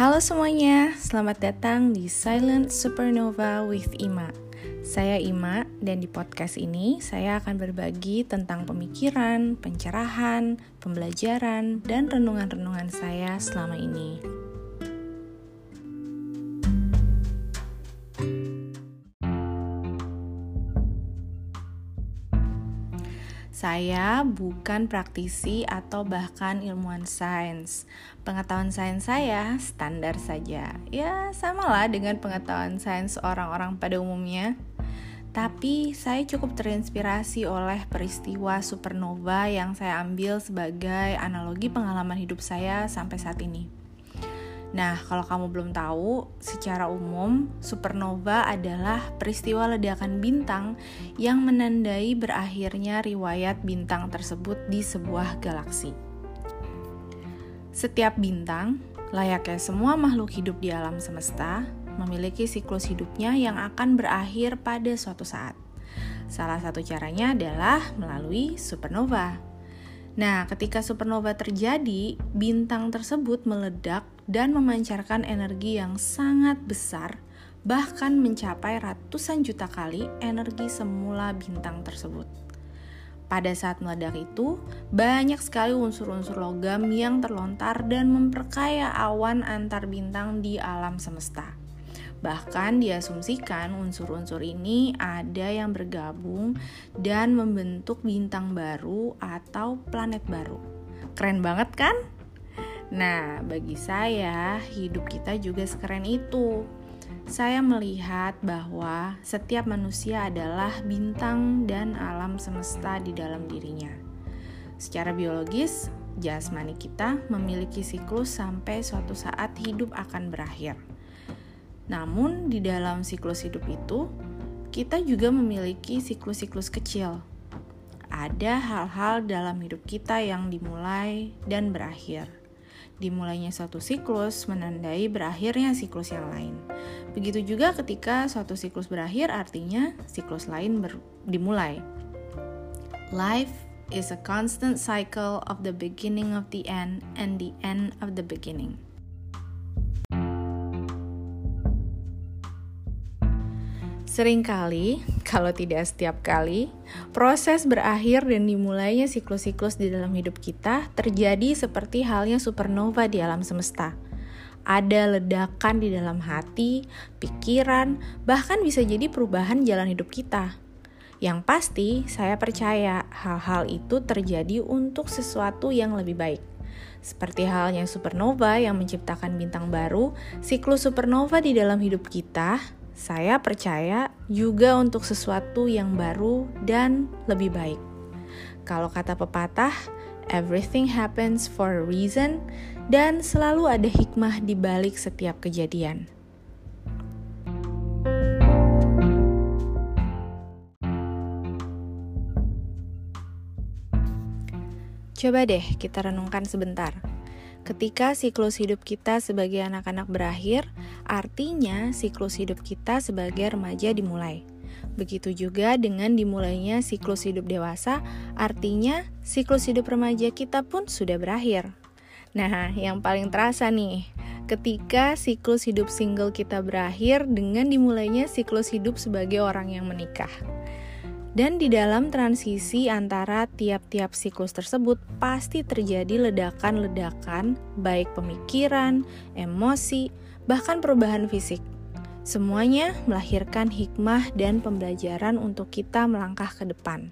Halo semuanya, selamat datang di Silent Supernova with Ima. Saya Ima dan di podcast ini saya akan berbagi tentang pemikiran, pencerahan, pembelajaran, dan renungan-renungan saya selama ini. Saya bukan praktisi atau bahkan ilmuwan sains. Pengetahuan sains saya standar saja. Ya, samalah dengan pengetahuan sains orang-orang pada umumnya. Tapi saya cukup terinspirasi oleh peristiwa supernova yang saya ambil sebagai analogi pengalaman hidup saya sampai saat ini. Nah, kalau kamu belum tahu, secara umum supernova adalah peristiwa ledakan bintang yang menandai berakhirnya riwayat bintang tersebut di sebuah galaksi. Setiap bintang, layaknya semua makhluk hidup di alam semesta, memiliki siklus hidupnya yang akan berakhir pada suatu saat. Salah satu caranya adalah melalui supernova. Nah, ketika supernova terjadi, bintang tersebut meledak dan memancarkan energi yang sangat besar, bahkan mencapai ratusan juta kali energi semula bintang tersebut. Pada saat meledak itu, banyak sekali unsur-unsur logam yang terlontar dan memperkaya awan antar bintang di alam semesta. Bahkan diasumsikan unsur-unsur ini ada yang bergabung dan membentuk bintang baru atau planet baru. Keren banget kan? Nah, bagi saya, hidup kita juga sekeren itu. Saya melihat bahwa setiap manusia adalah bintang dan alam semesta di dalam dirinya. Secara biologis, jasmani kita memiliki siklus sampai suatu saat hidup akan berakhir. Namun, di dalam siklus hidup itu, kita juga memiliki siklus-siklus kecil. Ada hal-hal dalam hidup kita yang dimulai dan berakhir. Dimulainya suatu siklus menandai berakhirnya siklus yang lain. Begitu juga ketika suatu siklus berakhir, artinya siklus lain dimulai. Life is a constant cycle of the beginning of the end and the end of the beginning. Seringkali, kalau tidak setiap kali, proses berakhir dan dimulainya siklus-siklus di dalam hidup kita terjadi seperti halnya supernova di alam semesta. Ada ledakan di dalam hati, pikiran, bahkan bisa jadi perubahan jalan hidup kita. Yang pasti, saya percaya hal-hal itu terjadi untuk sesuatu yang lebih baik. Seperti halnya supernova yang menciptakan bintang baru, siklus supernova di dalam hidup kita saya percaya juga untuk sesuatu yang baru dan lebih baik. Kalau kata pepatah, everything happens for a reason, dan selalu ada hikmah di balik setiap kejadian. Coba deh kita renungkan sebentar. Ketika siklus hidup kita sebagai anak-anak berakhir, artinya siklus hidup kita sebagai remaja dimulai. Begitu juga dengan dimulainya siklus hidup dewasa, artinya siklus hidup remaja kita pun sudah berakhir. Nah, yang paling terasa nih, ketika siklus hidup single kita berakhir dengan dimulainya siklus hidup sebagai orang yang menikah. Dan di dalam transisi antara tiap-tiap siklus tersebut pasti terjadi ledakan-ledakan baik pemikiran, emosi, bahkan perubahan fisik. Semuanya melahirkan hikmah dan pembelajaran untuk kita melangkah ke depan.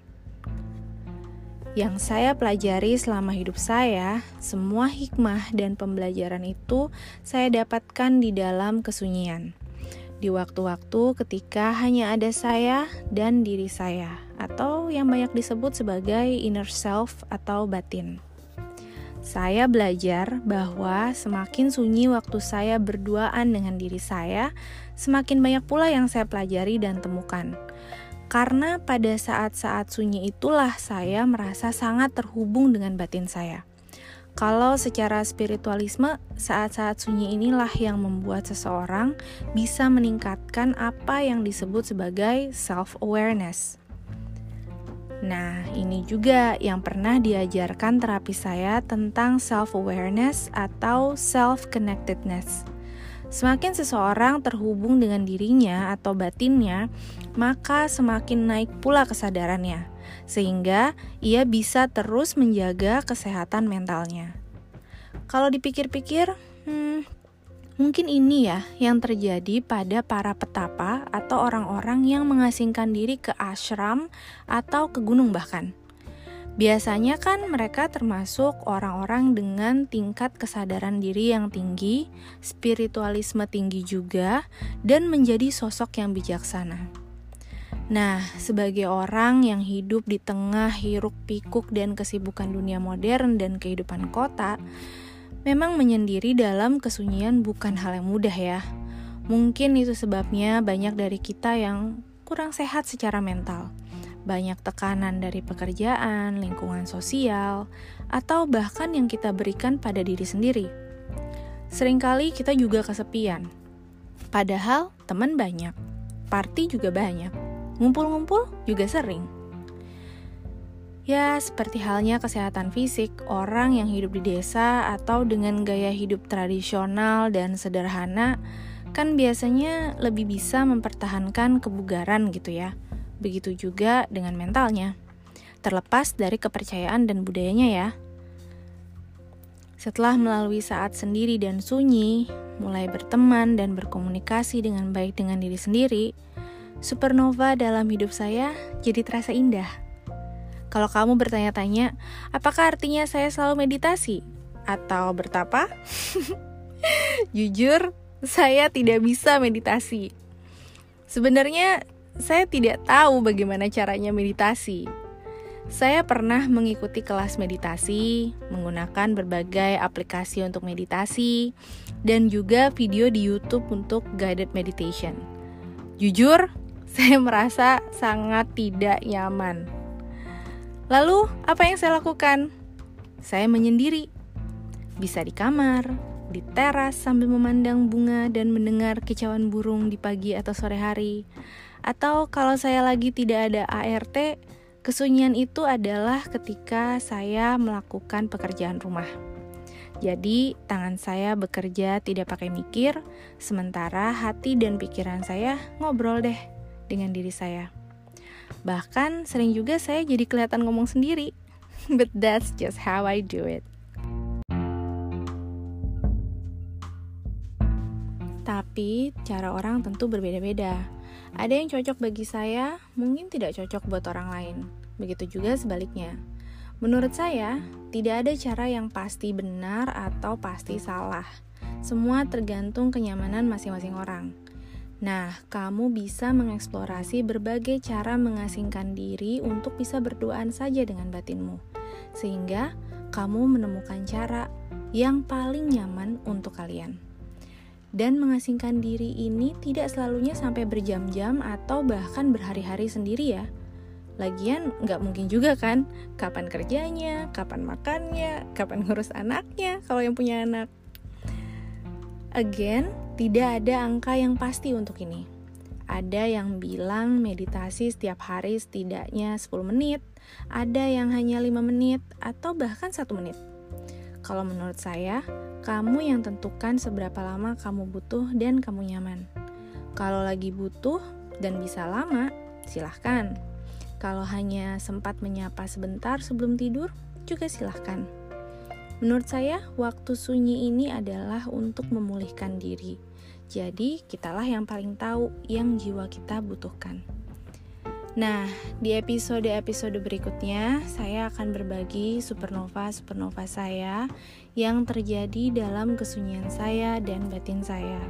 Yang saya pelajari selama hidup saya, semua hikmah dan pembelajaran itu saya dapatkan di dalam kesunyian di waktu-waktu ketika hanya ada saya dan diri saya, atau yang banyak disebut sebagai inner self atau batin. Saya belajar bahwa semakin sunyi waktu saya berduaan dengan diri saya, semakin banyak pula yang saya pelajari dan temukan. Karena pada saat-saat sunyi itulah saya merasa sangat terhubung dengan batin saya. Kalau secara spiritualisme, saat-saat sunyi inilah yang membuat seseorang bisa meningkatkan apa yang disebut sebagai self-awareness. Nah, ini juga yang pernah diajarkan terapi saya tentang self-awareness atau self-connectedness. Semakin seseorang terhubung dengan dirinya atau batinnya, maka semakin naik pula kesadarannya, sehingga ia bisa terus menjaga kesehatan mentalnya. Kalau dipikir-pikir, hmm, mungkin ini ya yang terjadi pada para petapa atau orang-orang yang mengasingkan diri ke ashram atau ke gunung bahkan. Biasanya kan mereka termasuk orang-orang dengan tingkat kesadaran diri yang tinggi, spiritualisme tinggi juga, dan menjadi sosok yang bijaksana. Nah, sebagai orang yang hidup di tengah hiruk pikuk dan kesibukan dunia modern dan kehidupan kota, memang menyendiri dalam kesunyian bukan hal yang mudah ya. Mungkin itu sebabnya banyak dari kita yang kurang sehat secara mental banyak tekanan dari pekerjaan, lingkungan sosial, atau bahkan yang kita berikan pada diri sendiri. Seringkali kita juga kesepian, padahal teman banyak, party juga banyak, ngumpul-ngumpul juga sering. Ya, seperti halnya kesehatan fisik, orang yang hidup di desa atau dengan gaya hidup tradisional dan sederhana kan biasanya lebih bisa mempertahankan kebugaran gitu ya begitu juga dengan mentalnya, terlepas dari kepercayaan dan budayanya ya. Setelah melalui saat sendiri dan sunyi, mulai berteman dan berkomunikasi dengan baik dengan diri sendiri, supernova dalam hidup saya jadi terasa indah. Kalau kamu bertanya-tanya, apakah artinya saya selalu meditasi atau bertapa? Jujur, saya tidak bisa meditasi. Sebenarnya saya tidak tahu bagaimana caranya meditasi. Saya pernah mengikuti kelas meditasi, menggunakan berbagai aplikasi untuk meditasi, dan juga video di YouTube untuk guided meditation. Jujur, saya merasa sangat tidak nyaman. Lalu, apa yang saya lakukan? Saya menyendiri, bisa di kamar, di teras sambil memandang bunga dan mendengar kicauan burung di pagi atau sore hari, atau kalau saya lagi tidak ada ART, kesunyian itu adalah ketika saya melakukan pekerjaan rumah. Jadi, tangan saya bekerja tidak pakai mikir, sementara hati dan pikiran saya ngobrol deh dengan diri saya. Bahkan sering juga saya jadi kelihatan ngomong sendiri. But that's just how I do it. Tapi cara orang tentu berbeda-beda. Ada yang cocok bagi saya, mungkin tidak cocok buat orang lain. Begitu juga sebaliknya. Menurut saya, tidak ada cara yang pasti benar atau pasti salah. Semua tergantung kenyamanan masing-masing orang. Nah, kamu bisa mengeksplorasi berbagai cara mengasingkan diri untuk bisa berduaan saja dengan batinmu, sehingga kamu menemukan cara yang paling nyaman untuk kalian dan mengasingkan diri ini tidak selalunya sampai berjam-jam atau bahkan berhari-hari sendiri ya. Lagian nggak mungkin juga kan kapan kerjanya, kapan makannya, kapan ngurus anaknya kalau yang punya anak. Again, tidak ada angka yang pasti untuk ini. Ada yang bilang meditasi setiap hari setidaknya 10 menit, ada yang hanya 5 menit, atau bahkan satu menit. Kalau menurut saya, kamu yang tentukan seberapa lama kamu butuh dan kamu nyaman. Kalau lagi butuh dan bisa lama, silahkan. Kalau hanya sempat menyapa sebentar sebelum tidur, juga silahkan. Menurut saya, waktu sunyi ini adalah untuk memulihkan diri. Jadi, kitalah yang paling tahu yang jiwa kita butuhkan. Nah, di episode-episode berikutnya saya akan berbagi supernova-supernova saya yang terjadi dalam kesunyian saya dan batin saya.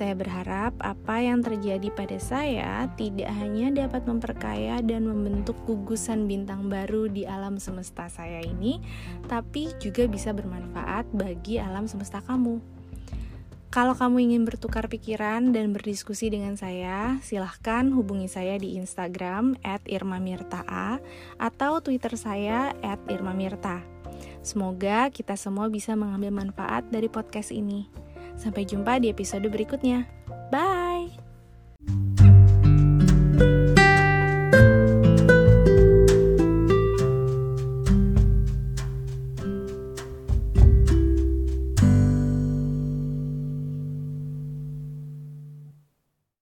Saya berharap apa yang terjadi pada saya tidak hanya dapat memperkaya dan membentuk gugusan bintang baru di alam semesta saya ini, tapi juga bisa bermanfaat bagi alam semesta kamu. Kalau kamu ingin bertukar pikiran dan berdiskusi dengan saya, silahkan hubungi saya di Instagram @irmamirtaa atau Twitter saya @irmamirta. Semoga kita semua bisa mengambil manfaat dari podcast ini. Sampai jumpa di episode berikutnya. Bye.